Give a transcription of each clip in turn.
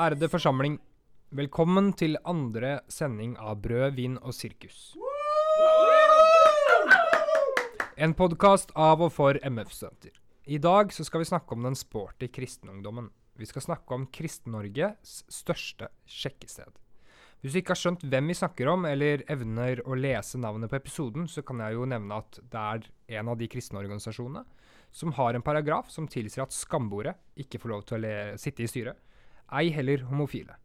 Ærede forsamling, velkommen til andre sending av Brød, vin og sirkus. En podkast av og for MF-studenter. I dag så skal vi snakke om den sporty kristenungdommen. Vi skal snakke om Kristen-Norges største sjekkested. Hvis du ikke har skjønt hvem vi snakker om, eller evner å lese navnet på episoden, så kan jeg jo nevne at det er en av de kristne organisasjonene som har en paragraf som tilsier at skambordet ikke får lov til å sitte i styret ei heller homofile.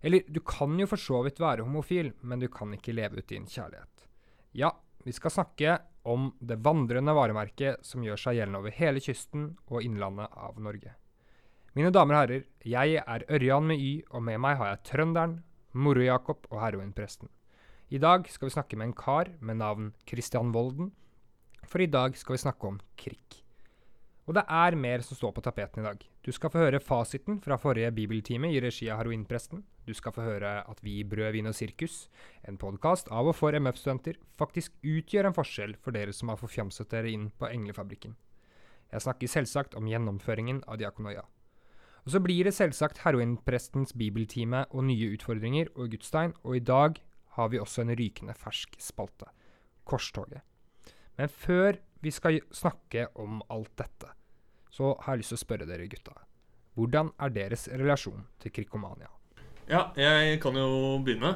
Eller, du kan jo for så vidt være homofil, men du kan ikke leve ut din kjærlighet. Ja, vi skal snakke om det vandrende varemerket som gjør seg gjeldende over hele kysten og innlandet av Norge. Mine damer og herrer, jeg er Ørjan med Y, og med meg har jeg trønderen, Moro-Jakob og heroinpresten. I dag skal vi snakke med en kar med navn Christian Volden, for i dag skal vi snakke om krig. Og det er mer som står på tapeten i dag. Du skal få høre fasiten fra forrige bibeltime i regi av heroinpresten. Du skal få høre at vi i Brød, vin og sirkus, en podkast av og for MF-studenter, faktisk utgjør en forskjell for dere som har forfjamset dere inn på Englefabrikken. Jeg snakker selvsagt om gjennomføringen av diakonoia. Og så blir det selvsagt heroinprestens bibeltime og nye utfordringer og gudstein, og i dag har vi også en rykende fersk spalte. Korstoget. Men før vi skal snakke om alt dette, så har jeg lyst til å spørre dere gutta. Hvordan er deres relasjon til Krikomania? Ja, jeg kan jo begynne.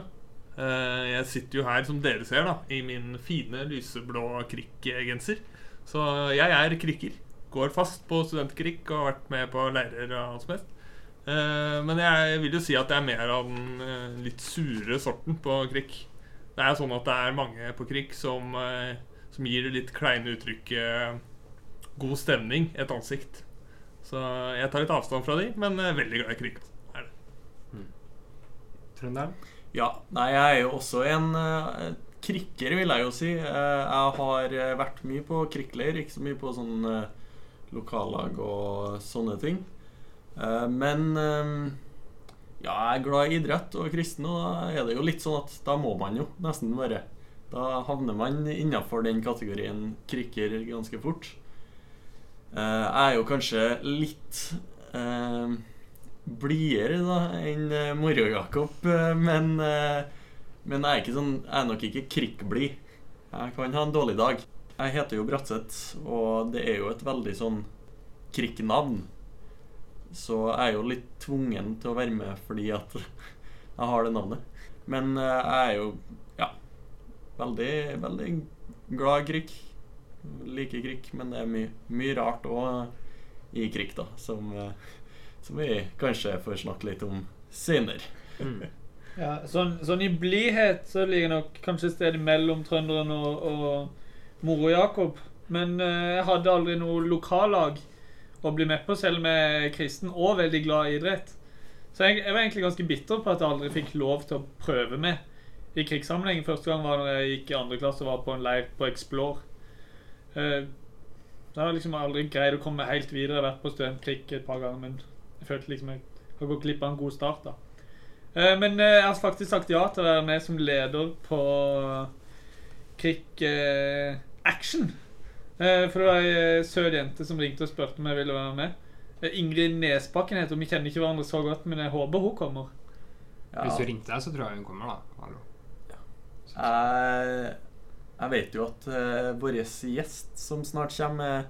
Eh, Jeg sitter jo her, som dere ser, da i min fine lyseblå krikkgenser. Så jeg er krikker. Går fast på studentkrikk og har vært med på leirer og alt som helst. Eh, Men jeg vil jo si at jeg er mer av den eh, litt sure sorten på krikk. Det er sånn at det er mange på krikk som, som gir det litt kleine uttrykket god stemning et ansikt. Så jeg tar litt avstand fra de, men er veldig glad i krikk. altså. Trønderen? Ja, nei, jeg er jo også en uh, krikker, vil jeg jo si. Uh, jeg har eh, vært mye på krikkleir, ikke så mye på sånn uh, lokallag og sånne ting. Eh, men eh, ja, jeg er glad i idrett og kristen, og da er det jo litt sånn at da må man jo nesten være Da havner man innafor den kategorien krikker ganske fort. Eh, jeg er jo kanskje litt eh, blidere da enn uh, Moro-Jakob, eh, men, eh, men jeg er, ikke sånn, jeg er nok ikke krikkblid. Jeg kan ha en dårlig dag. Jeg heter jo Bratseth, og det er jo et veldig sånn krikknavn. Så jeg er jo litt tvungen til å være med fordi at jeg har det navnet. Men eh, jeg er jo ja, veldig, veldig glad krikk. Liker krig, men det er mye, mye rart òg i krig, da, som eh, som vi kanskje får snakke litt om senere. Ja, sånn, sånn i blidhet så ligger nok kanskje stedet mellom trønderen og, og Moro-Jakob. Men eh, jeg hadde aldri noe lokallag å bli med på, selv om jeg er kristen og veldig glad i idrett. Så jeg, jeg var egentlig ganske bitter på at jeg aldri fikk lov til å prøve med i krigssammenheng. Første gang var når jeg gikk i andre klasse og var på en leir på Explore. Eh, da har liksom aldri greid å komme helt videre. Jeg har vært på studentkrig et par ganger, men jeg følte liksom jeg har gått glipp av en god start. da. Eh, Men eh, jeg har faktisk sagt ja til å være med som leder på Krik Action. Eh, For det var ei søt jente som ringte og spurte om jeg ville være med. Ingrid Nesbakken heter hun. Vi kjenner ikke hverandre så godt, men jeg håper hun kommer. Hvis du ringte deg, så tror jeg hun kommer, da. Hallo. Jeg, jeg vet jo at uh, vår gjest som snart kommer,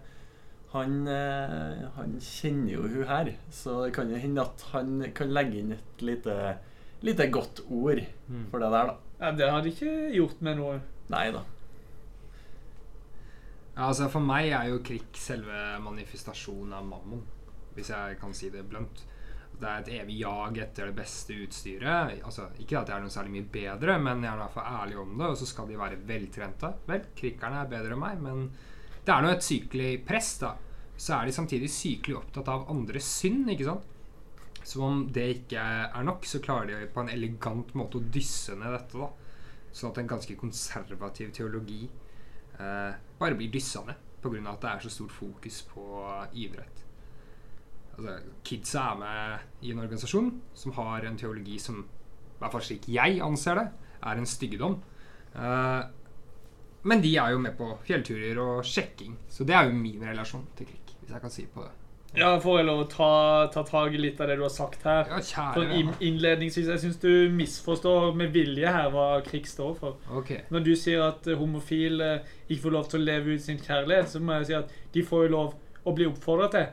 han, uh, han kjenner jo hun her. Så det kan jo hende at han kan legge inn et lite, lite godt ord Mm. for det der, da. Ja, Det hadde ikke gjort meg noe. Nei da. Ja, altså For meg er jo krig selve manifestasjonen av mammon, hvis jeg kan si det blunt. Det er et evig jag etter det beste utstyret. Altså, Ikke at jeg er noe særlig mye bedre, men jeg er i hvert fall ærlig om det. Og så skal de være veltrente. Vel, krikkerne er bedre enn meg, men det er nå et sykelig press, da. Så er de samtidig sykelig opptatt av andres synd, ikke sant? Som om det ikke er nok, så klarer de på en elegant måte å dysse ned dette. da Sånn at en ganske konservativ teologi eh, bare blir dyssa ned pga. at det er så stort fokus på idrett. Altså, kidsa er med i en organisasjon som har en teologi som, i hvert fall slik jeg anser det, er en styggedom. Uh, men de er jo med på fjellturer og sjekking, så det er jo min relasjon til krig. Hvis jeg kan si på det. Ja, Får jeg lov å ta, ta tak i litt av det du har sagt her? Ja, kjære for Innledningsvis, Jeg syns du misforstår med vilje her hva krig står for. Okay. Når du sier at eh, homofile ikke får lov til å leve ut sin kjærlighet, så må jeg si at de får jo lov å bli oppfordra til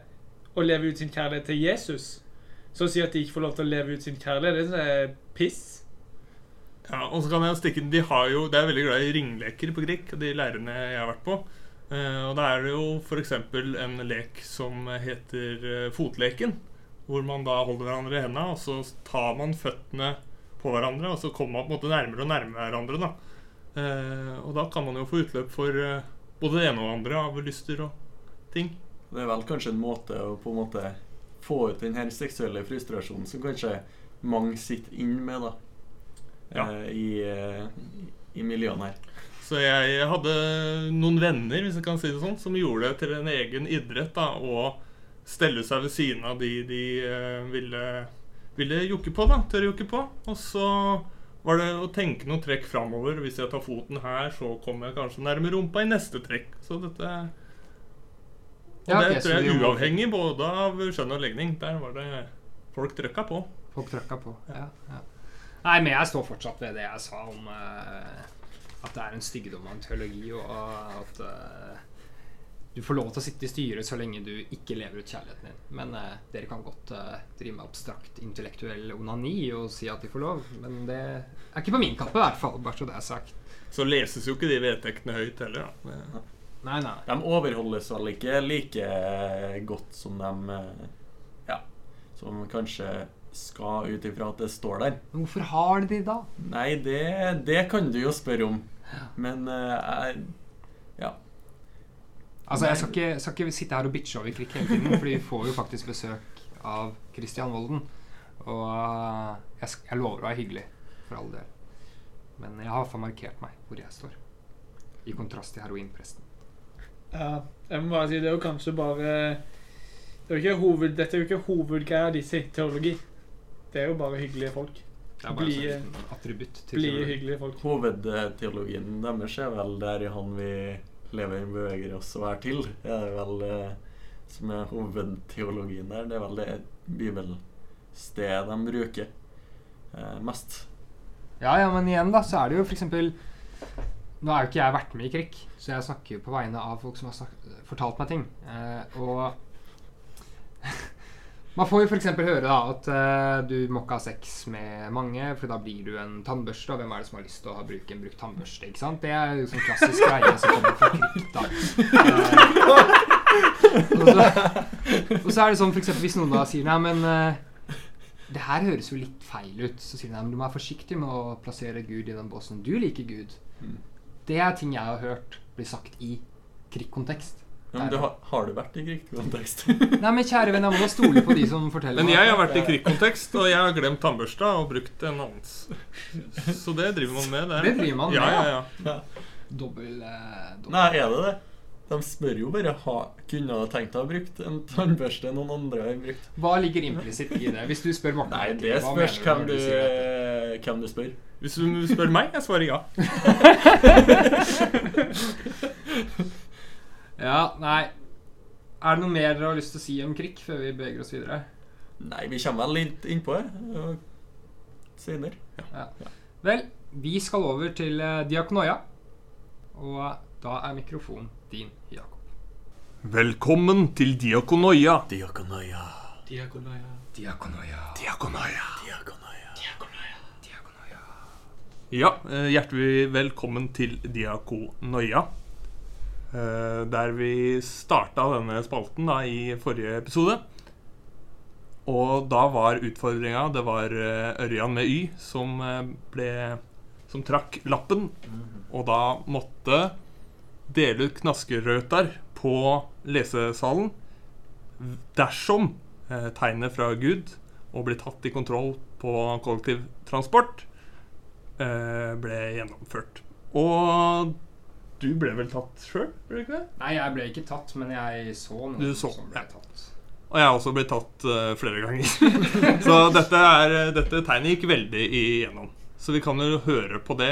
å leve ut sin kjærlighet til Jesus. Så å si at de ikke får lov til å leve ut sin kjærlighet, det er piss. Ja, og så kan jeg stikke De har jo, de er veldig glad i ringleker på Grieg, de leirene jeg har vært på. Eh, og da er det jo f.eks. en lek som heter eh, fotleken. Hvor man da holder hverandre i hendene, og så tar man føttene på hverandre. Og så kommer man på en måte nærmere og nærmere hverandre. da eh, Og da kan man jo få utløp for eh, både det ene og det andre av lyster og ting. Det er vel kanskje en måte å på en måte få ut den her seksuelle frustrasjonen som kanskje mange sitter inn med da Ja. eh, i, eh, i miljøene her. Så jeg hadde noen venner hvis jeg kan si det sånn, som gjorde det til en egen idrett da, å stelle seg ved siden av de de eh, ville, ville jokke på. da, tørre jokke på. Og så var det å tenke noen trekk framover. Hvis jeg tar foten her, så kommer jeg kanskje nærme rumpa i neste trekk. Så dette Og Ja, det tror jeg er uavhengig både av skjønn og legning. Der var det folk trøkka på. Folk trøkka på. Ja, ja. Nei, men jeg står fortsatt ved det jeg sa om uh, at det er en styggedom av en teologi, og at uh, du får lov til å sitte i styret så lenge du ikke lever ut kjærligheten din. Men uh, dere kan godt drive med abstrakt intellektuell onani og si at de får lov, men det er ikke på min kappe, i hvert fall. Bare så det er sagt. Så leses jo ikke de vedtektene høyt heller. da. Det- Nei, nei. De overholdes vel ikke like godt som de eh, Ja, som kanskje skal ut ifra at det står der. Hvorfor har de det da? Nei, det, det kan du jo spørre om. Men eh, jeg Ja. Altså, jeg skal ikke, skal ikke sitte her og bitche over Klikk hele tiden, fordi vi får jo faktisk besøk av Christian Volden. Og jeg, jeg lover å være hyggelig, for all del. Men jeg har i hvert fall markert meg hvor jeg står. I kontrast til heroinpresten. Ja, jeg må bare si, det er jo kanskje bare det er jo ikke hoved, Dette er jo ikke hovedgreia deres i teologi. Det er jo bare hyggelige folk. En sånn til Blide, teologi. hyggelige folk. Hovedteologien deres er vel der i han vi lever, beveger oss og er til. Det er vel eh, som er hovedteologien der. Det er vel det bibelstedet de bruker eh, mest. Ja, ja, men igjen da, så er det jo for eksempel Nå har jo ikke jeg vært med i krig, så jeg snakker jo på vegne av folk som har snak- fortalt meg ting. Eh, og man får jo f.eks. høre da at eh, du må ikke ha sex med mange, for da blir du en tannbørste. Og hvem er det som har lyst til å ha bruke en brukt tannbørste? ikke sant? Det er jo sånn klassisk greie som kommer fra krig. da. Eh, og, så, og så er det sånn f.eks. hvis noen da sier nei, men eh, det her høres jo litt feil ut. Så sier de men du må være forsiktig med å plassere Gud i den båsen. Du liker Gud. Mm. Det er ting jeg har hørt bli sagt i krigkontekst. Ja, men det har, har du vært i krigskontekst? Nei, men kjære venn, jeg må stole på de som forteller Men jeg har vært i krigskontekst, og jeg har glemt tannbørsta og brukt en annens. Så det driver man med. Det driver man med, ja, ja. ja, ja. Dobbel, eh, dobbel. Nei, er det det? De spør jo bare ha, kunne ha tenkt å ha brukt en tannbørste noen andre har brukt. Hva ligger implisitt i det? Hvis du spør Morten Nei, det spørs hvem du, hvem du spør. Hvis du spør meg, jeg svarer ja. Ja, nei Er det noe mer dere har lyst til å si om krig før vi beveger oss videre? Nei, vi kommer vel litt innpå det ja, senere. Vel, vi skal over til eh, diakonoia. Og da er mikrofonen din, Jakob. Velkommen til. Diakonoia. Diakonoia. Diakonoia. Diakonoia. Diakonoia. Diakonoia. Ja, eh, hjertelig velkommen til Diakonoia. Eh, Der vi starta denne spalten da i forrige episode. Og da var utfordringa Det var eh, Ørjan med Y som ble Som trakk lappen. Og da måtte dele ut knaskerøtar på lesesalen dersom tegnet fra Gud og bli tatt i kontroll på kollektivtransport ble gjennomført. Og du ble vel tatt sjøl, ble du ikke det? Nei, jeg ble ikke tatt, men jeg så noen Du så, som ble ja. tatt. Og jeg har også blitt tatt uh, flere ganger. så dette, er, dette tegnet gikk veldig igjennom. Så vi kan jo høre på det,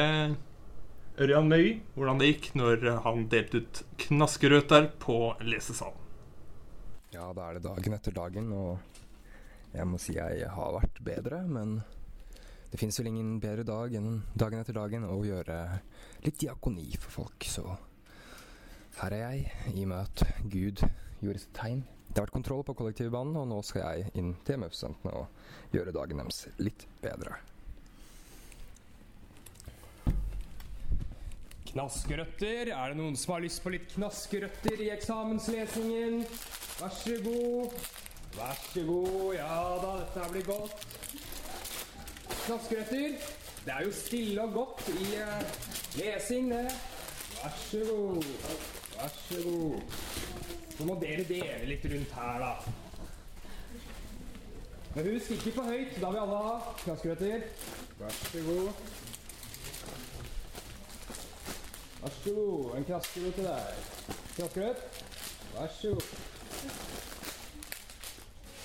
Ørjan Møy, hvordan det gikk når han delte ut knaskerøter på lesesalen. Ja, da er det dagen etter dagen, og jeg må si jeg har vært bedre, men det fins vel ingen bedre dag enn dagen etter dagen å gjøre litt diakoni for folk, så her er jeg, i og med at Gud gjorde sitt tegn. Det har vært kontroll på kollektivbanen, og nå skal jeg inn til MF-studentene og gjøre dagen deres litt bedre. Knaskerøtter. Er det noen som har lyst på litt knaskerøtter i eksamenslesingen? Vær så god. Vær så god. Ja da, dette blir godt. Knaskerøtter. Det er jo stille og godt i eh, lesing, det. Vær så god. Vær så god. Så må dere dele litt rundt her, da. Men husk, ikke for høyt. Da vil alle ha knaskerøtter. Vær så god. Vær så god. En knaskerøt til deg. Knaskerøt. Vær så god.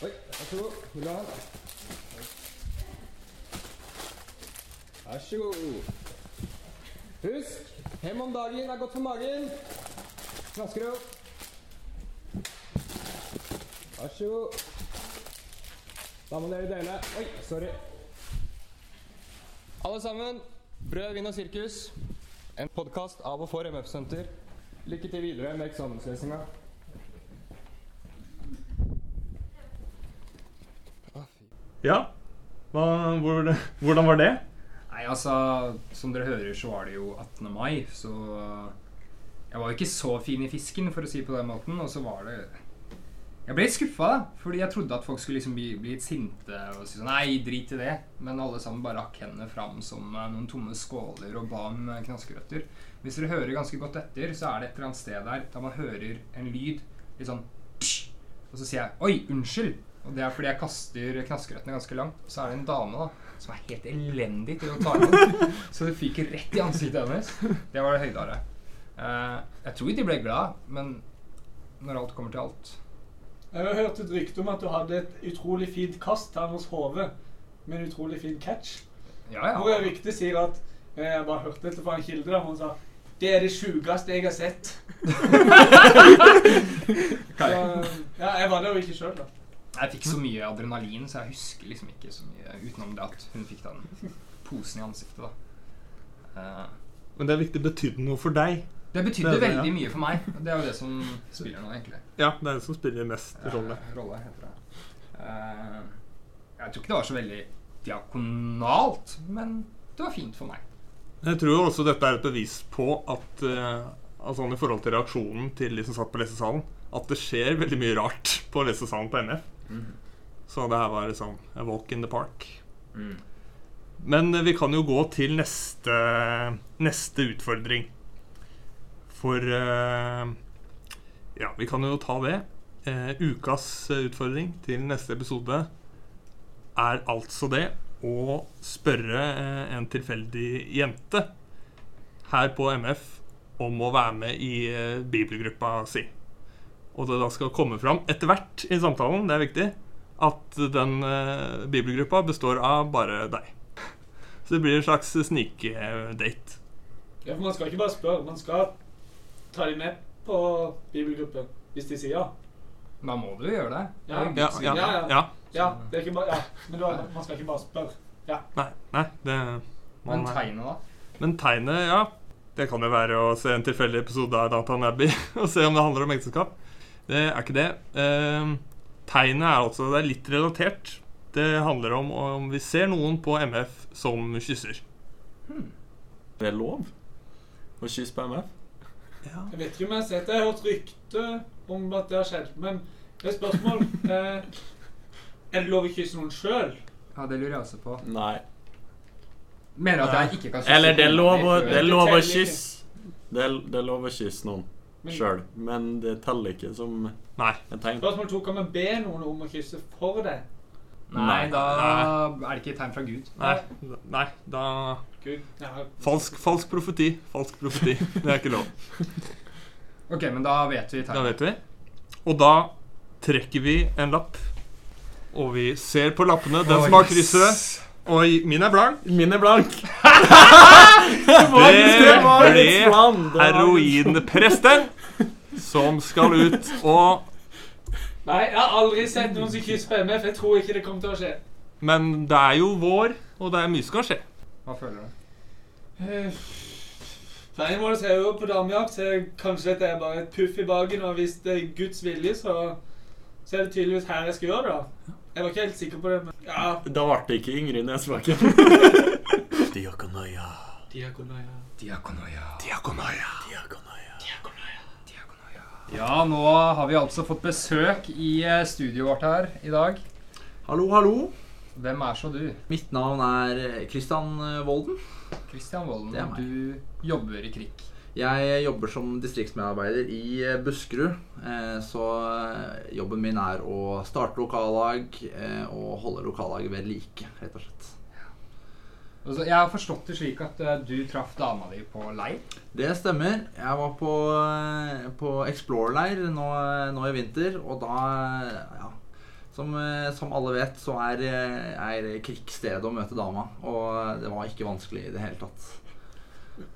Oi, vær så god. Vil du ha en? Vær så god. Husk, hem om dagen er godt for magen. Knaskerøt. Vær så god. Da må dere dele. Oi, sorry. Alle sammen, brød, vin og sirkus. En podkast av og for MF Senter. Lykke til videre med eksamenslesinga. Ja, Hva, hvor, hvordan var det? Nei, altså, som dere hører, så var det jo 18. mai, så Jeg var jo ikke så fin i fisken, for å si det på den måten, og så var det Jeg ble litt skuffa, fordi jeg trodde at folk skulle liksom bli, bli litt sinte og si sånn Nei, drit i det. Men alle sammen bare rakk hendene fram som eh, noen tomme skåler og ba om eh, knaskerøtter. Hvis dere hører ganske godt etter, så er det et eller annet sted der da man hører en lyd litt sånn Og så sier jeg 'oi, unnskyld'. Og det er fordi jeg kaster knaskerøttene ganske langt. Så er det en dame da som er helt elendig til å ta imot. Så det fyker rett i ansiktet hennes. Det var det høydare. Uh, jeg tror de ble glad, men når alt kommer til alt Jeg har hørt et rykte om at du hadde et utrolig fint kast til Anders Hove med en utrolig fin catch. Ja, Hvor ja. ryktet sier at eh, Jeg bare hørte dette fra en kilde der hun sa det er det sjukeste jeg har sett. Så, ja, jeg var der jo ikke sjøl, da. Jeg fikk så mye adrenalin, så jeg husker liksom ikke så mye utenom det at hun fikk den posen i ansiktet. da. uh, Men det er viktig. Betydde noe for deg? det betydde Det det, veldig ja. mye for meg. Det er jo det som spiller nå, egentlig. Ja, det er det som spiller mest rolle. Eh, rolle heter det. Uh, jeg tror ikke det var så veldig diakonalt, men det var fint for meg. Jeg tror også dette er et bevis på at eh, altså i forhold til reaksjonen til de som satt på lesesalen, at det skjer veldig mye rart på lesesalen på NF. Så det her var liksom a walk in the park. Men eh, vi kan jo gå til neste, neste utfordring. For uh, Ja, vi kan jo ta det. Uh, ukas utfordring til neste episode er altså det å spørre uh, en tilfeldig jente her på MF om å være med i bibelgruppa si. Og det da skal komme fram etter hvert i samtalen, det er viktig, at den eh, bibelgruppa består av bare deg. Så det blir en slags snikdate. Ja, for Man skal ikke bare spørre, man skal ta dem med på bibelgruppe hvis de sier ja. Da må du jo gjøre det. Er Ja. Ja, ja, ja. Ja, det er ikke bare, ja. Men du, man skal ikke bare spørre. Ja. Nei, nei, det Men man- tegnet, da? Men tegnet, ja. Det kan jo være å se en tilfeldig episode av Downton Abbey og se om det handler om ekteskap. Det er ikke det. Eh, tegnet er altså det er litt relatert. Det handler om om vi ser noen på MF som kysser. Det er lov å kysse på MF? Jeg vet ikke om jeg har sett det. Jeg har hørt rykte om at det har skjedd. Men det er et spørsmål eh, Er det lov å kysse noen sjøl? Ja, det lurer jeg også på. Nei. Mener at jeg ikke kan kysse Eller det er lov å, det er lov å kysse. Det er, det er lov å kysse noen sjøl, men det teller ikke som Nei. et tegn. Spørsmål to. Kan man be noen om å kysse for deg? Nei, Nei. da er det ikke et tegn fra Gud. Nei, nei da Gud. Ja. Falsk, falsk profeti. Falsk profeti. Det er ikke lov. Ok, men da vet vi Da tegn. vet vi. Og da trekker vi en lapp. Og vi ser på lappene. Den som har krysset. Og min er blank. Min er blank. Det ble heroinpresten som skal ut og Nei, jeg har aldri sett noen som kysser på MF. Jeg tror ikke det kommer til å skje. Men det er jo vår, og det er mye som kan skje. Hva føler du? Nei, må jeg jo på damejakt, så kanskje dette er bare et puff i baken. Og hvis det er Guds vilje, så, så er det tydeligvis her jeg skal gjøre det. da. Jeg var ikke helt sikker på det, men ja. Da ble det ikke Ingrid Nesbakken. Diakonoia. Diakonoia. Diakonoia. Diakonoia. Ja, nå har vi altså fått besøk i eh, studioet vårt her i dag. Hallo, hallo. Hvem er så du? Mitt navn er eh, Christian eh, Volden. Kristian Volden. Du jobber i KRIK. Jeg jobber som distriktsmedarbeider i eh, Buskerud. Eh, Så eh, jobben min er å starte lokallag og holde lokallaget ved like, rett og slett. Jeg har forstått det slik at du traff dama di på leir. Det stemmer. Jeg var på, på Explore-leir nå, nå i vinter, og da ja, som, som alle vet, så er, er krigsstedet å møte dama. Og det var ikke vanskelig i det hele tatt.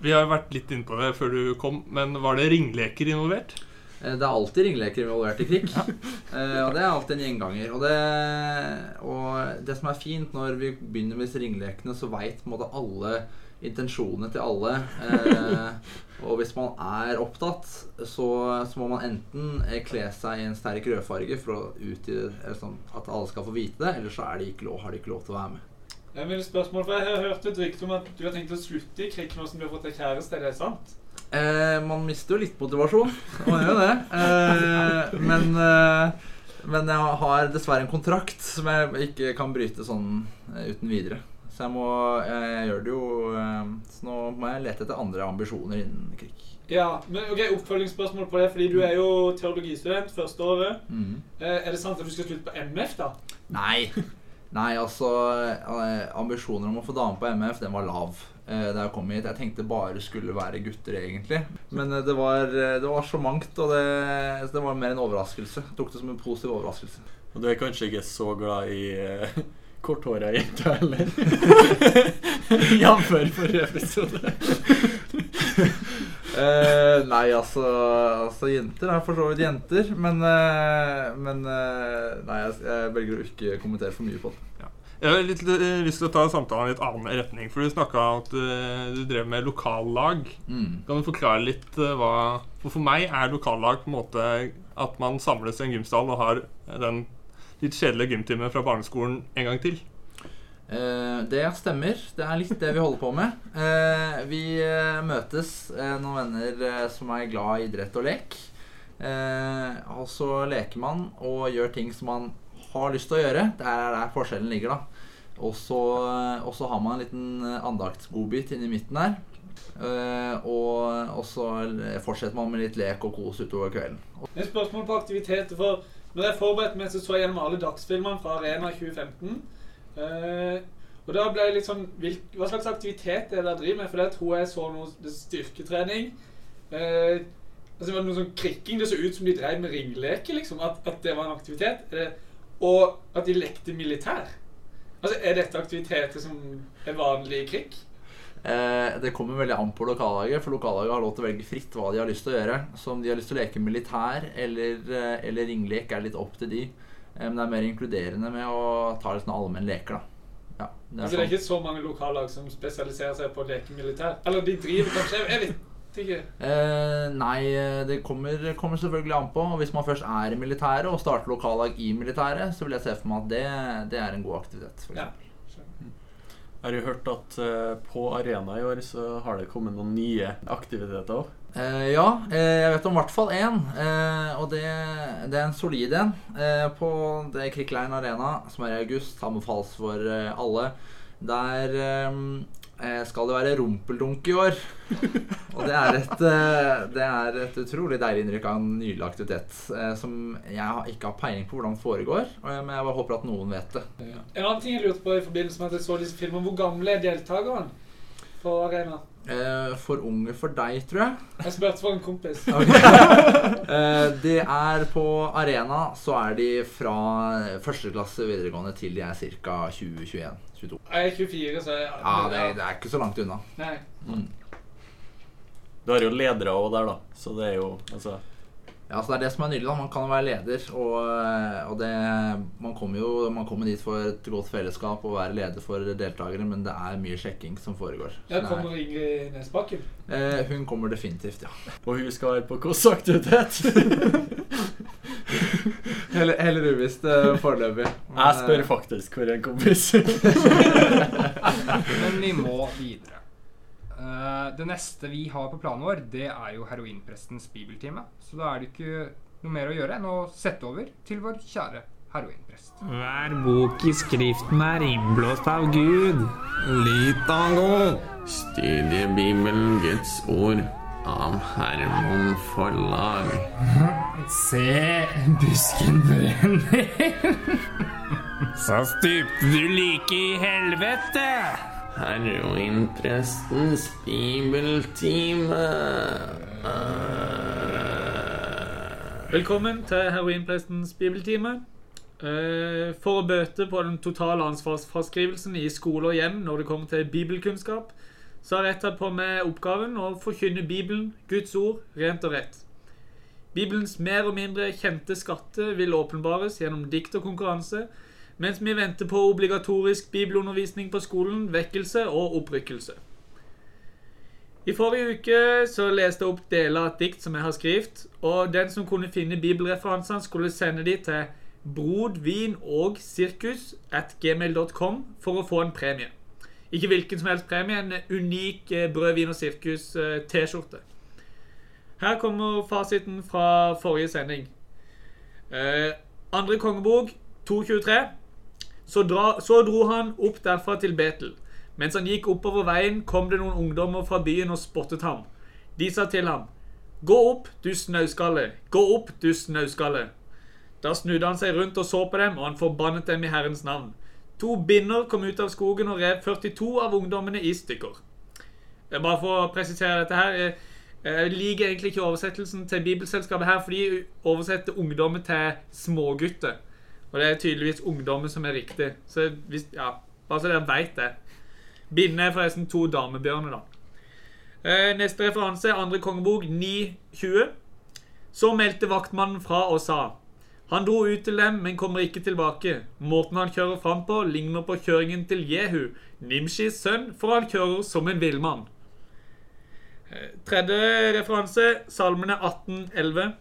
Vi har vært litt inne på det før du kom, men var det ringleker involvert? Eh, Det er alltid ringleker involvert i krig. Eh, og det er alltid en gjenganger. Og det, og det som er fint når vi begynner med disse ringlekene, så veit alle intensjonene til alle. Eh, og hvis man er opptatt, så, så må man enten kle seg i en sterk rødfarge for å utvide, sånn, at alle skal få vite det, eller så er de ikke lov, har de ikke lov til å være med. Jeg vil spørsmål, for jeg har hørt et rykte om at du har tenkt å slutte i krig nå som du har fått deg kjæreste. Er det sant? Eh, man mister jo litt motivasjon. Man gjør jo det. Eh, men, eh, men jeg har dessverre en kontrakt som jeg ikke kan bryte sånn eh, uten videre. Så jeg må Jeg gjør det jo eh, Så nå må jeg lete etter andre ambisjoner innen krig. Ja, men ok, Oppfølgingsspørsmål på det, fordi du er jo teologistudent første året. Mm. Eh, Er det sant at du skal slutte på MF, da? Nei. Nei, altså eh, Ambisjoner om å få dame på MF, den var lav. eh, Da jeg kom hit. Jeg tenkte bare skulle være gutter, egentlig. Men eh, det var, det var så mangt, og det, det var mer en overraskelse. Jeg tok det som en positiv overraskelse. Og du er kanskje ikke så glad i uh, korthåra jenter heller? Jf. forrige episode. Eh, nei, altså, altså Jenter er for så vidt jenter, men, uh, men uh, Nei, jeg, jeg velger å ikke kommentere for mye på det. Jeg har litt lyst til å ta samtalen i et annen retning. For du snakka om at du drev med lokallag. Mm. Kan du forklare litt hva For for meg er lokallag på en måte at man samles i en gymsal og har den litt kjedelige gymtimen fra barneskolen en gang til. Eh, det stemmer. Det er litt det vi holder på med. Eh, vi eh, møtes, noen venner som er glad i idrett og lek. Og så leker man og gjør ting som man har lyst til å gjøre. Det er der forskjellen ligger, da. Og så, har man en liten andaktsgodbit inni midten der. Og så fortsetter man med litt lek og kos utover kvelden. Et spørsmål på aktiviteter. for Når jeg forberedte meg, så så jeg gjennom alle dagsfilmene fra Arena 2015. Eh, og da ble jeg litt sånn Hva slags aktivitet er det dere driver med? For det tror jeg så noe styrketrening. Uh, altså det var noe sånn krikking. Det så ut som de drev med ringleker, liksom. At, at det var en aktivitet. Uh, og at de lekte militær. Altså, Er dette aktiviteter som er vanlig i krig? Eh, det kommer veldig an på lokallaget, for lokallaget har lov til å velge fritt hva de har lyst til å gjøre. Så om de har lyst til å leke militær eller, eh, eller ringlek, er litt opp til de. Eh, men det er mer inkluderende med å ta litt sånn allmenn leker, da. Ja, det er så det er sånn. ikke så mange lokallag som spesialiserer seg på å leke militær. Eller de driver kanskje Jeg vet ikke. Eh, nei, eh, det kommer, kommer selvfølgelig an på. Hvis man først er i militæret og starter lokallag i militæret, så vil jeg se for meg at det, det er en god aktivitet. For Ja. eksempel. Jeg har jo hørt at på Arena i år så har det kommet noen nye aktiviteter òg. Eh, ja, eh, jeg vet om i hvert fall én. Eh, og det, det er en solid en. Eh, på det Krikkleiren Arena, som er i august, anbefales for eh, alle. Der, eh, skal det være rumpeldunk i år. Og det er et, det er et utrolig deilig innrykk av en nylig aktivitet som jeg ikke har peiling på hvordan foregår, og jeg- men jeg bare håper at noen vet det. En annen ting jeg lurte på i forbindelse med at jeg så disse filmene, hvor gamle er deltakerne på arena? Eh, For unge for deg, tror jeg. Jeg spurte for en kompis. Eh, de er på arena, så er de fra første klasse videregående til de er ca. 20-21-22. Jeg er 24, så jeg, Ja, det, det er ikke så langt unna. Nei. Du har jo ledere òg der, da. Så det er jo altså Ja, så Det er det som er nydelig. da Man kan jo være leder. Og, og det, man kommer jo man kommer dit for et godt fellesskap og være leder for deltakere, men det er mye sjekking som foregår. Ja, kommer Ingrid Nesbakken. eh, hun kommer definitivt, ja. Og hun skal være på kostaktivitet? Heller, heller uvisst eh, foreløpig. Jeg spør eh, faktisk hvor en kompis. Men vi må videre. Eh, det neste vi har på planen vår, det er jo heroinprestens bibeltime. Så da er det ikke noe mer å gjøre enn å sette over til vår kjære heroinprest. Hver bok i Skriften er innblåst av Gud. Litango. Studie Bibelen, Guds ord av Hermon Forlag. Se, busken brenner. Så stupte du like i helvete. Heroinprestens bibeltime. Velkommen til Heroinprestens bibeltime. Eh, For å bøte på den totale ansvarsfraskrivelsen i skole og hjem når det kommer til bibelkunnskap, så har jeg tatt på meg oppgaven å forkynne Bibelen, Guds ord, rent og rett. Bibelens mer og mindre kjente skatter vil åpenbares gjennom dikt og konkurranse, mens vi venter på obligatorisk bibelundervisning på skolen, vekkelse og opprykkelse. I forrige uke så leste jeg opp deler av et dikt som jeg har skrevet, og den som kunne finne bibelreferansene, skulle sende de til sirkus at gmail.com for å få en premie. Ikke hvilken som helst premie, en unik eh, brød, vin og sirkus eh, T-skjorte. Her kommer fasiten fra forrige sending. Eh, andre kongebok 223. Så, dra, så dro han opp derfra til Betel. Mens han gikk oppover veien, kom det noen ungdommer fra byen og spottet ham. De sa til ham, Gå opp, du snauskalle! Gå opp, du snauskalle! Da snudde han seg rundt og så på dem, og han forbannet dem i Herrens navn. To binder kom ut av skogen og rev 42 av ungdommene i stykker. Eh, Bare for å presisere dette her eh, Jeg liker egentlig ikke oversettelsen til Bibelselskapet her, for de oversetter ungdommer til smågutter. Og det er tydeligvis ungdommen som er riktig. Så hvis, ja, bare så dere veit det. Binde er forresten to damebjørner, da. Eh, neste referanse er andre kongebok 9.20. Så meldte vaktmannen fra og sa Han dro ut til dem, men kommer ikke tilbake. Måten han kjører fram på, ligner på kjøringen til Jehu, Nimshis sønn, for han kjører som en villmann. Eh, Tredje referanse, salmene 18.11.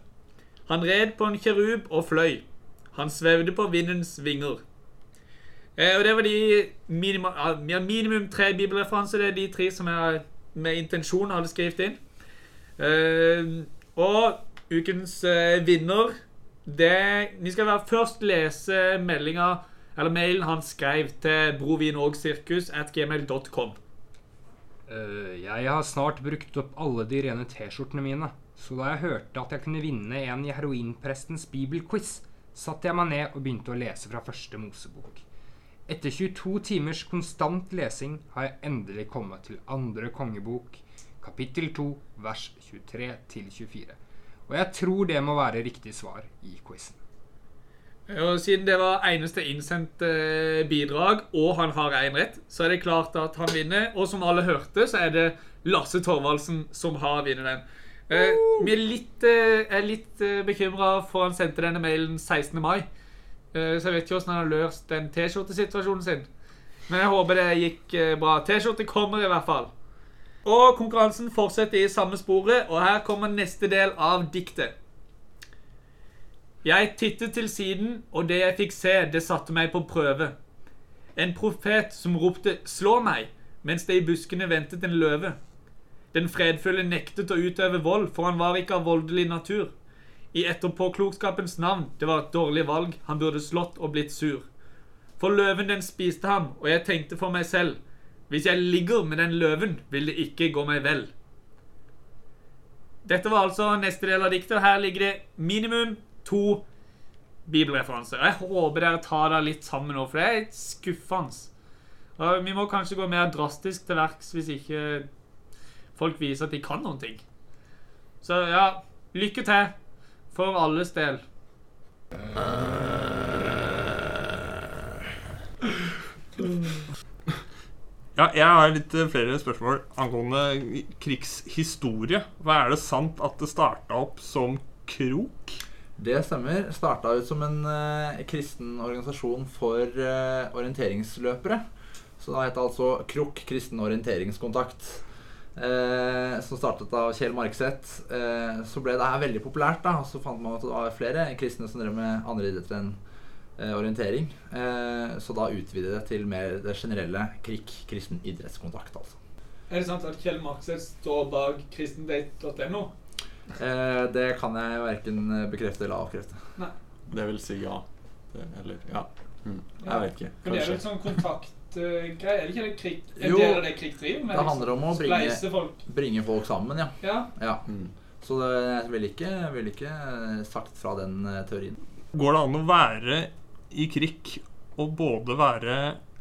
Han red på en kjerub og fløy. Han svevde på vindens vinger. Eh, og det var de minimum, ja, minimum tre bibelreferanser. Det er de tre som jeg med intensjon hadde skrevet inn. Eh, og ukens eh, vinner det, Vi skal først lese meldinga eller mailen han skrev til brovinogsirkus at gmail.com. Uh, jeg har snart brukt opp alle de rene T-skjortene mine, så da jeg hørte at jeg kunne vinne en i heroinprestens bibelquiz, satte jeg meg ned og begynte å lese fra første Mosebok. Etter 22 timers konstant lesing har jeg endelig kommet til andre kongebok, kapittel 2, vers 23 til 24. Og jeg tror det må være riktig svar i quizen. Og Siden det var eneste innsendte bidrag, og han har én rett, så er det klart at han vinner. Og som alle hørte, så er det Lasse Torvaldsen som har vunnet den. Eh, vi er litt, eh, er litt eh, bekymra for han sendte denne mailen 16. mai. Eh, så jeg vet ikke hvordan han har løst den T-skjortesituasjonen sin. Men jeg håper det gikk eh, bra. T-skjorte kommer i hvert fall. Og konkurransen fortsetter i samme sporet, og her kommer neste del av diktet. Jeg tittet til siden, og det jeg fikk se, det satte meg på prøve. En profet som ropte 'slå meg', mens det i buskene ventet en løve. Den fredfulle nektet å utøve vold, for han var ikke av voldelig natur. I etterpåklokskapens navn, det var et dårlig valg, han burde slått og blitt sur. For løven den spiste ham, og jeg tenkte for meg selv, Hvis jeg ligger med den løven, vil det ikke gå meg vel. Dette var altså neste del av diktet. og Her ligger det minimum to bibelreferanser. Jeg håper dere tar det litt sammen nå, for det er skuffende. Vi må kanskje gå mer drastisk til verks hvis ikke folk viser at de kan noen ting. Så ja, lykke til for alles del. Ja, jeg har litt flere spørsmål angående krigshistorie. Hva er det sant at det starta opp som krok? Det stemmer. Starta ut som en eh, kristen organisasjon for eh, orienteringsløpere. Så da het det altså KROK, kristen orienteringskontakt. Eh, som startet av Kjell Markseth. Eh, så ble det her veldig populært. da Og Så fant man at det var flere kristne som drev med andre idretter enn eh, orientering. Eh, så da utvidet det til mer det generelle KRIK, kristen idrettskontakt. altså Er det sant at Kjell Markseth står bak kristendate.no? Eh, det kan jeg verken bekrefte eller avkrefte. Det vil si ja. Det, eller ja. Mm. Ja. Jeg vet ikke. For det er jo Kanskje. et sånn kontaktgreie. Er det ikke det krig, en Jo, del av det krig driver med? det handler om å bringe- folk. Bringe folk sammen, ja. Ja. ja. Mm. Så det, jeg ville ikke, vil ikke sagt fra den eh, teorien. Går det an å være i krig og både være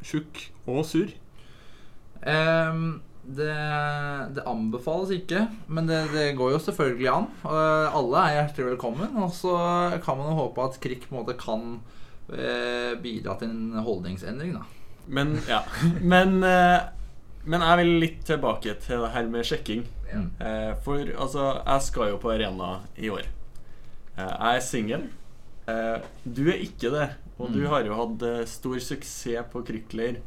tjukk og sur? Um, det, det anbefales ikke, men det, det går jo selvfølgelig an. Eh, alle er hjertelig velkommen. Og så kan man jo håpe at krig på en måte kan eh, bidra til en holdningsendring, da. Men ja. Men, eh, men jeg vil litt tilbake til det her med sjekking. Mm. Eh, for altså, jeg skal jo på arena i år. Eh, jeg er singel. Eh, du er ikke det, og du Mm. har jo hatt stor suksess på Krykler.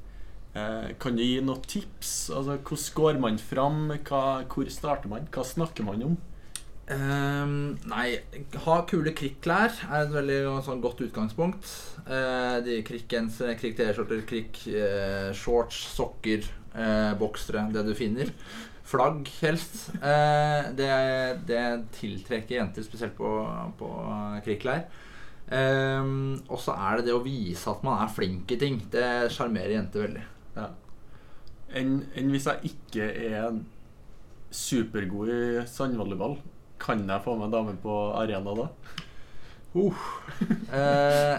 Eh, kan du gi noen tips? Altså, Hvordan går man fram? Hva, hvor starter man? Hva snakker man om? Ehm, nei, ha kule krikklær er et veldig sånn, godt utgangspunkt. Uh, de Krikkgensere, krikk-T-skjorter, krikk-shorts, sokker, uh, boksere, det du finner. Flagg, helst. Eh, det, det tiltrekker jenter, spesielt på, på krigsklær. Um, og så er det det å vise at man er flink i ting. Det sjarmerer jenter veldig. Ja. Enn en hvis jeg ikke er supergod i sandvolleyball, kan jeg få meg dame på arena da? Eh,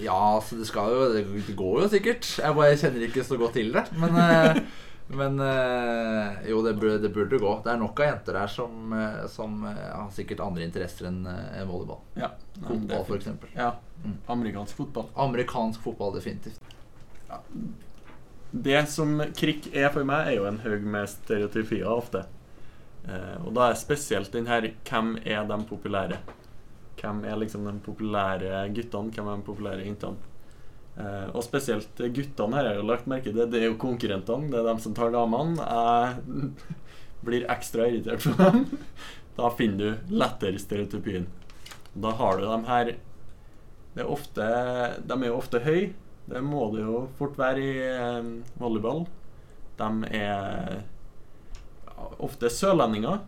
ja, så det skal jo Det går jo sikkert. Jeg bare kjenner ikke så godt til det. Men, eh, men eh, jo, det burde, det burde gå. Det er nok av jenter der som, eh, som eh, har sikkert andre interesser enn en volleyball. Ja. Fotball, eksempel. Ja. Mm. Amerikansk fotball. Amerikansk fotball, definitivt. Det som krik er for meg, er jo en haug med stereotypier ofte. Eh, og da er spesielt den her Hvem er de populære? Hvem er liksom de populære guttene? Hvem er de populære jentene? Uh, og spesielt guttene her har jo lagt merke til. Det er jo konkurrentene. Det er dem som tar damene. Jeg blir ekstra irritert på dem. Da finner du lettere stereotypien. Da har du dem her Det er ofte De er jo ofte høye. Det må det jo fort være i eh, volleyball. De er ofte sørlendinger.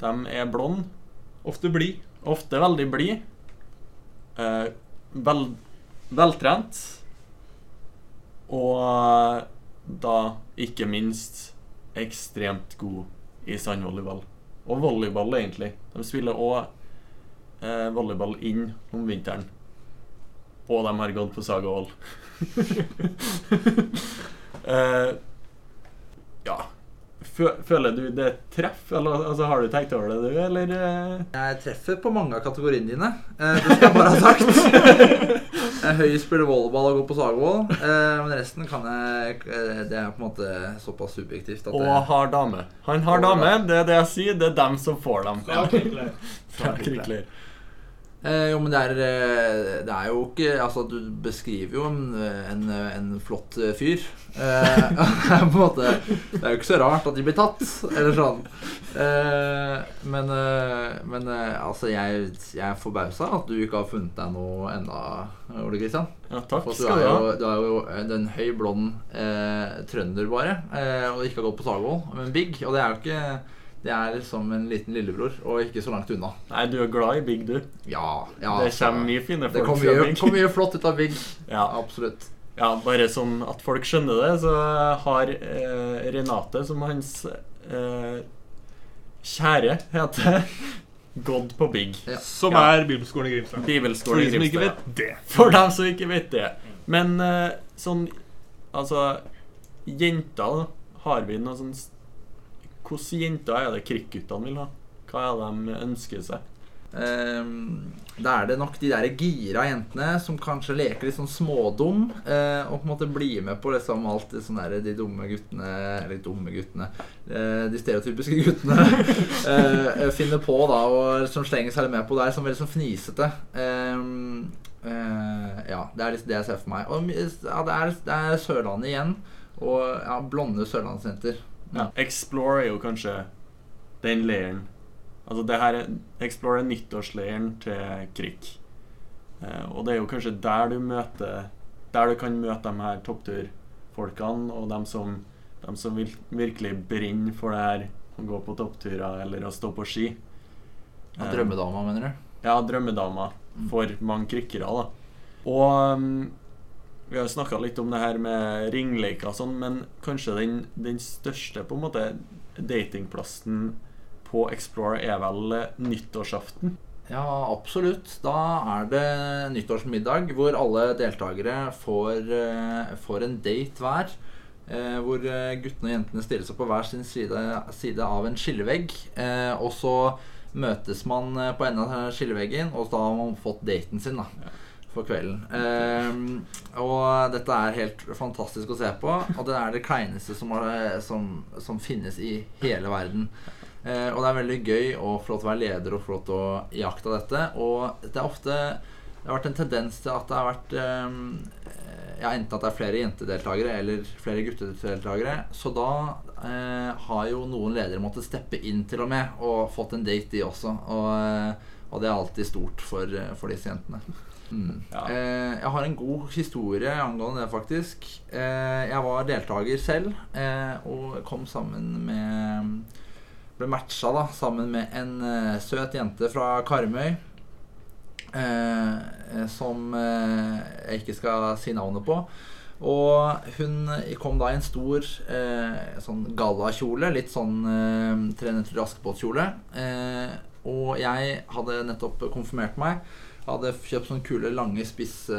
De er blonde. Ofte blid. Ofte veldig blide. Eh, vel, veltrent. Og eh, da ikke minst ekstremt god i sandvolleyball. Og volleyball, egentlig. De spiller òg eh, volleyball inn om vinteren. Og de har gått på Saga Hall. eh, ja Føler du det treff, eller altså, har du tenkt over det, du, eller? eh? Jeg treffer på mange av kategoriene dine. Eh, det skal jeg bare ha sagt. Jeg er høy, spiller volleyball og går på Sagvoll. Eh, men resten kan jeg Det er på en måte såpass subjektivt at Og har dame. Han har dame, det er det jeg sier. Det er dem som får dem. Fra krigsleir. Eh, jo, men det er, eh, det er jo ikke Altså, du beskriver jo en, en, en flott eh, fyr. Eh, det er på en måte Det er jo ikke så rart at de blir tatt, eller sånn. Eh, men eh, men eh, altså, jeg, jeg er forbausa at du ikke har funnet deg noe ennå, Ole Kristian. Ja, takk skal du ha. du er jo en høy, blond eh, trønder, bare. Eh, og ikke har gått på Sagvoll, men big. Og det er jo ikke Det er liksom en liten lillebror, og ikke så langt unna. Nei, du er glad i Big, du. Ja, ja det altså, kommer mye fine folk kom fra Big. Det kommer mye flott ut av Big. Ja. Absolutt. Ja, bare sånn at folk skjønner det, så har eh, Renate, som hans eh, kjære heter, gått på Big. Ja. Som Ja. er Bibelskolen i Grimstad. For Bibelskolen de i som ikke vet det. For dem som ikke vet det. Men eh, sånn Altså, jenter. Har vi noe sånn Hvordan jenter er det krikkguttene vil ha? Hva er det de ønsker seg? Um, da er det nok de der gira jentene som kanskje leker litt sånn smådum. uh, og på en måte blir med på liksom alt det sånn der, de dumme guttene Eller dumme guttene. uh, de stereotypiske guttene uh, finner på, da, og som slenger seg med på der, som veldig sånn fnisete. Um, ja, det er liksom det jeg ser for meg. Og ja, det, er, det er Sørlandet igjen. Og ja, blonde sørlandsjenter. Ja. Explore er jo kanskje den leiren Altså det her er Explore er nyttårsleiren til Krik. Eh, og det er jo kanskje der du møter Der du kan møte de her toppturfolkene, og dem som, dem som vil, virkelig brenner for det her å gå på toppturer eller å stå på ski. Ja, Drømmedama, mener du? ja, drømmedama for mange krykkere, da. Og um, vi har snakka litt om det her med ringleker og sånn, men kanskje den, den største på en måte datingplassen på Explore er vel nyttårsaften. Ja, absolutt. Da er det nyttårsmiddag hvor alle deltakere får, eh, får en date hver. Eh, hvor eh, guttene og jentene stiller seg på hver sin side, side av en skillevegg. Eh, og så møtes man eh, på enden av skilleveggen, og da har man fått daten sin. da for kvelden. Um, og dette er helt fantastisk å se på. Og det er det kleineste som, er, som, som finnes i hele verden. Uh, og det er veldig gøy lov til å være leder og til å iaktta dette. Og det er ofte Det har vært en tendens til at det har vært um, ja, enten at det er flere jentedeltakere eller flere guttedeltakere. Så da eh, har jo noen ledere måttet steppe inn til og med og fått en date, de også. Og, eh, og det er alltid stort for, for disse jentene. Mm. Ja. Eh, jeg har en god historie angående det, faktisk. Eh, jeg var deltaker selv eh, og kom sammen med Ble matcha da, sammen med en søt jente fra Karmøy. Som jeg ikke skal si navnet på. Og hun kom da i en stor sånn gallakjole. Litt sånn eh, Tre netter. Eh, og jeg hadde nettopp konfirmert meg. Hadde kjøpt sånne kule, lange, spisse,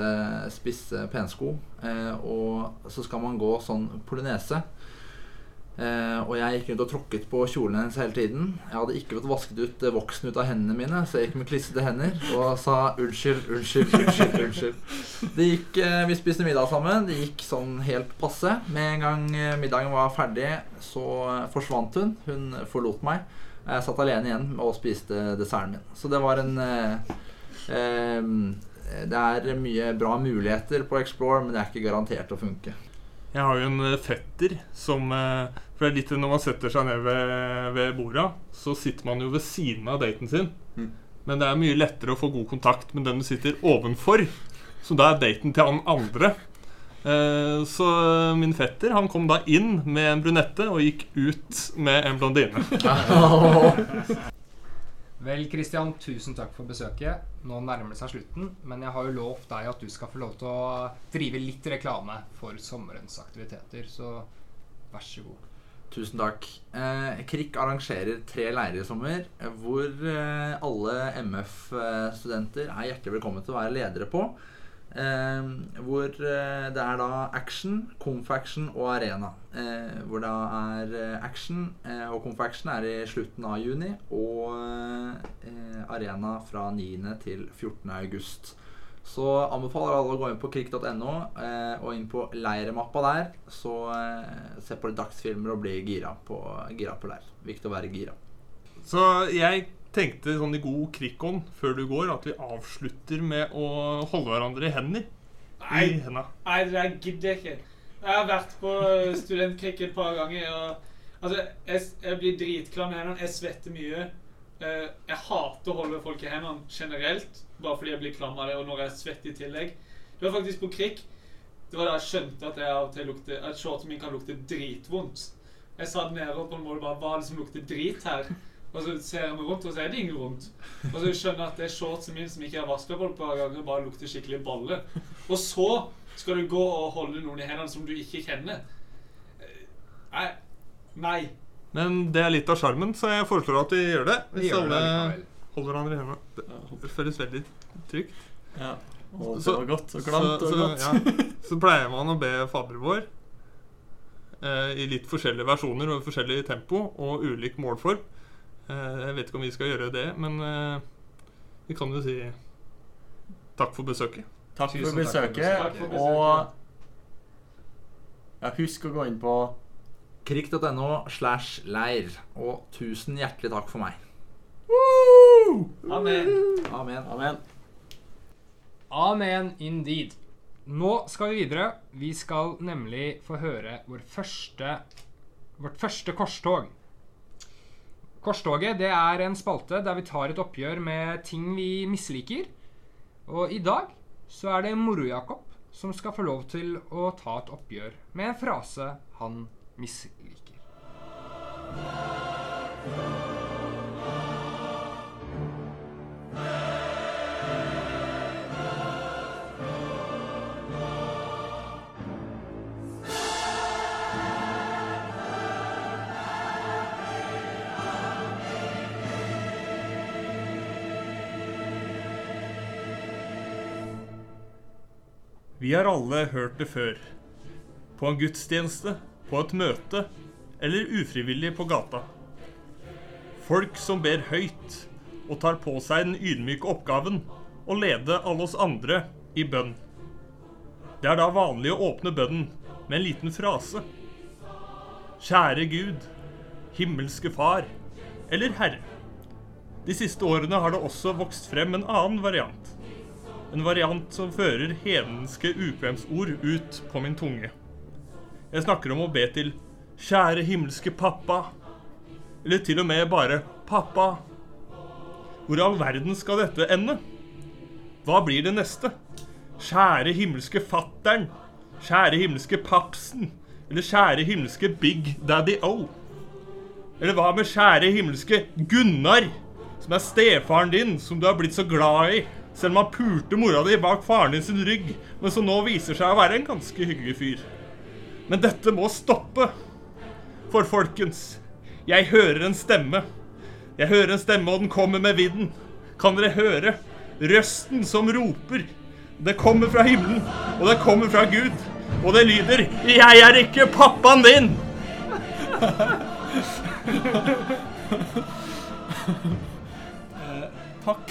spisse pensko. Eh, og så skal man gå sånn polynese. Eh, og jeg gikk rundt og tråkket på kjolen hennes hele tiden. Jeg hadde ikke fått vasket ut eh, voksen ut av hendene mine, så jeg gikk med klissete hender og sa unnskyld, unnskyld, unnskyld. unnskyld. Det gikk, eh, Vi spiste middag sammen. Det gikk sånn helt passe. Med en gang eh, middagen var ferdig, så forsvant hun. Hun forlot meg. Jeg satt alene igjen og spiste desserten min. Så det var en Det er mye bra muligheter på Explore, men det er ikke garantert å funke. Jeg har jo en eh, fetter som eh, For det er litt når man setter seg ned ved, ved bordet, så sitter man jo ved siden av daten sin. Mm. Men det er mye lettere å få god kontakt med den du sitter ovenfor. Så da er daten til han andre. Eh, Så min fetter han kom da inn med en brunette og gikk ut med en blondine. Vel, Kristian, tusen takk for besøket. Nå nærmer det seg slutten, men jeg har jo lovt deg at du skal få lov til å drive litt reklame for sommerens aktiviteter, så vær så god. Tusen takk. Eh, KRIK arrangerer tre leirer i sommer eh, hvor eh, alle MF-studenter er hjertelig velkommen til å være ledere på. Eh, hvor eh, det er da action, Confaction og arena. Eh, hvor det er eh, action, og Confaction er i slutten av juni. Og arena fra 9. til 14. august. Så anbefaler alle å gå inn på krik.no eh, og inn på leiremappa der. Så se på litt dagsfilmer og bli gira på, gira på leir. Viktig å være gira. Så jeg tenkte sånn i god krikkånd før du går, at vi avslutter med å holde hverandre i hender. Nei. I henda. Nei, det der gidder jeg ikke. Jeg har vært på studentkrikk et par ganger. Og, altså, jeg, jeg blir dritklam i hendene. Jeg svetter mye. Eh, jeg hater å holde folk i hendene generelt, bare fordi jeg blir klam av det, og når jeg svetter i tillegg. Det var faktisk på krikk. Det var da jeg skjønte at jeg av og til lukte, at shortsen min kan lukte dritvondt. Jeg satt nede og på en måte bare Hva er det som lukter drit her? Og så ser jeg meg rundt, og så er det ingen rundt. Og så skjønner jeg at det er shortsen min som ikke har vaska på et par ganger, bare lukter skikkelig balle. Og så skal du gå og holde noen i hendene som du ikke kjenner. Nei. Nei. Men det er litt av sjarmen, så jeg foreslår at vi gjør det. Hvis gjør alle det holder hverandre i hendene. Det- føles veldig trygt. Ja. Og det var godt og klamt og så, godt. ja, så pleier man å be Fader vår eh, i litt forskjellige versjoner og forskjellig tempo og ulik målform. Eh, jeg vet ikke om vi skal gjøre det, men eh, vi kan jo si takk for besøket. Takk for takk for besøket. Og ja, husk å gå inn på Krik.no slash leir. Og tusen hjertelig takk for meg. Amen. Amen. Amen. Amen indeed. Nå skal vi videre. Vi skal nemlig få høre vår første, vårt første korstog. Korstoget det er en spalte der vi tar et oppgjør med ting vi misliker. Og i dag så er det Moro-Jakob som skal få lov til å ta et oppgjør med en frase han misliker. Vi har alle hørt det før. På en gudstjeneste, på et møte eller ufrivillig på gata. Folk som ber høyt og tar på seg den ydmyke oppgaven å lede alle oss andre i bønn. Det er da vanlig å åpne bønnen med en liten frase. Kjære Gud, himmelske Far eller Herre. De siste årene har det også vokst frem en annen variant. En variant som fører hedenske ukvemsord ut på min tunge. Jeg snakker om å be til Kjære himmelske pappa. Eller til og med bare Pappa. Hvor i all verden skal dette ende? Hva blir det neste? Kjære himmelske fattern. Kjære himmelske papsen. Eller kjære himmelske Big Daddy O. Eller hva med kjære himmelske Gunnar, som er stefaren din, som du har blitt så glad i, selv om han pulte mora di bak faren din sin rygg, men som nå viser seg å være en ganske hyggelig fyr. Men dette må stoppe. For folkens, jeg hører en stemme. Jeg hører en stemme, og den kommer med vidden. Kan dere høre? Røsten som roper. Det kommer fra himmelen, og det kommer fra Gud. Og det lyder 'Jeg er ikke pappaen din'. Takk.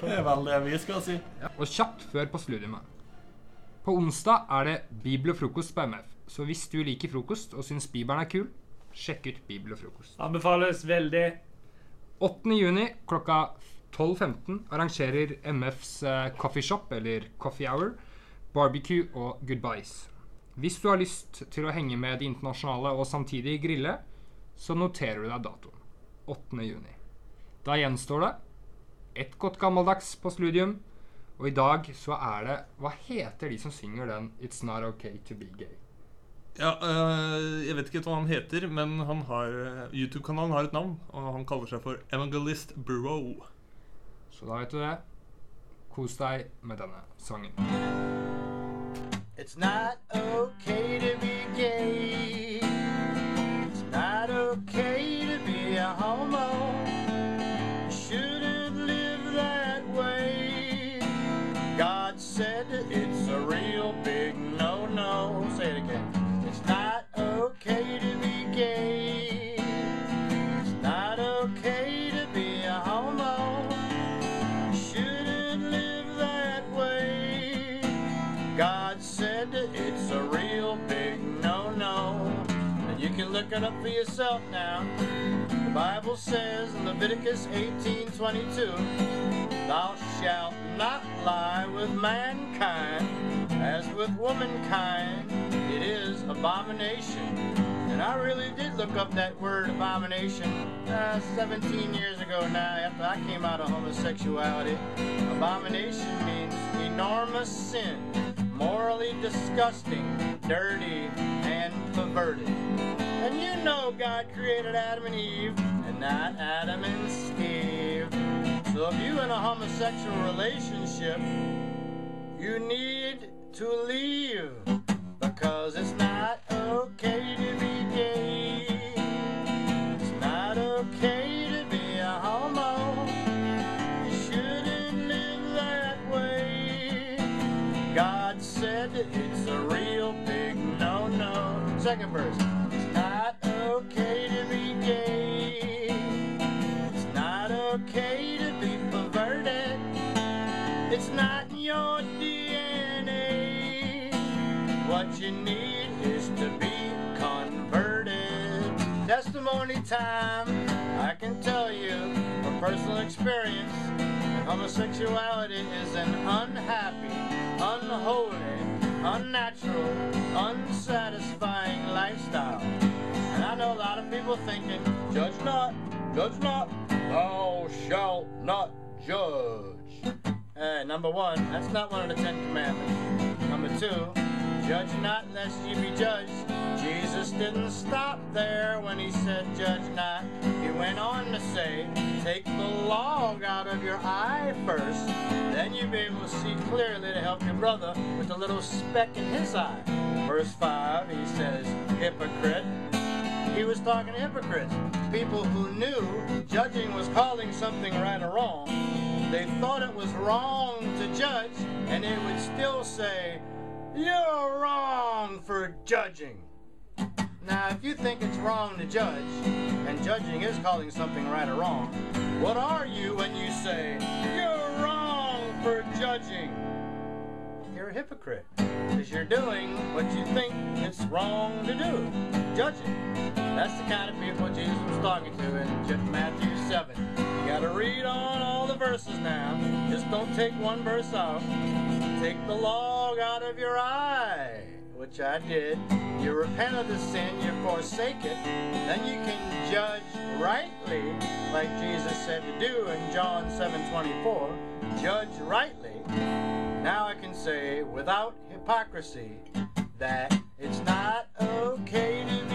Det er vel det vi skal si. Og kjapt før på postludiumet. På onsdag er det Bibel og frokost på MF. Så hvis du liker frokost og syns Bibelen er kul, sjekk ut Bibel og frokost. Anbefales veldig. 8. juni klokka 12.15 arrangerer MFs coffeeshop, Coffee Shop, eller Coffee Hour, barbecue og goodbyes. Hvis du har lyst til å henge med de internasjonale og samtidig grille, så noterer du deg datoen. 8. juni. Da gjenstår det et godt gammeldags på studium. og i dag så er det Hva heter de som synger den 'It's Not Okay To Be Gay'? Ja, øh, Jeg vet ikke hva han heter, men han har øh, YouTube-kanalen har et navn. Og han kaller seg for Evangelist Bro. Så da vet du det. Kos deg med denne sangen. It's not okay to be gay. It up for yourself now. The Bible says in Leviticus 18 22, Thou shalt not lie with mankind, as with womankind it is abomination. And I really did look up that word abomination uh, 17 years ago now after I came out of homosexuality. Abomination means enormous sin, morally disgusting, dirty, and perverted. And you know God created Adam and Eve, and not Adam and Steve. So if you're in a homosexual relationship, you need to leave because it's not okay to be gay. It's not okay to be a homo. You shouldn't live that way. God said it's a real big no-no. Second verse. To be perverted. It's not in your DNA. What you need is to be converted. Testimony time. I can tell you from personal experience homosexuality is an unhappy, unholy, unnatural, unsatisfying lifestyle. And I know a lot of people thinking, judge not, judge not, thou shalt not judge. Uh, number one, that's not one of the Ten Commandments. Number two, judge not lest ye be judged. Jesus didn't stop there when he said judge not. He went on to say, take the log out of your eye first. Then you'll be able to see clearly to help your brother with the little speck in his eye. Verse 5, he says, hypocrite. He was talking to hypocrites, people who knew judging was calling something right or wrong. They thought it was wrong to judge, and they would still say, You're wrong for judging. Now, if you think it's wrong to judge, and judging is calling something right or wrong, what are you when you say, You're wrong for judging? You're a hypocrite. Because you're doing what you think it's wrong to do judging. That's the kind of people Jesus was talking to in Matthew 7. You gotta read on all the verses now. Just don't take one verse out. Take the log out of your eye, which I did. You repent of the sin, you forsake it. Then you can judge rightly, like Jesus said to do in John 7 24. Judge rightly. Now I can say without hypocrisy that it's not okay to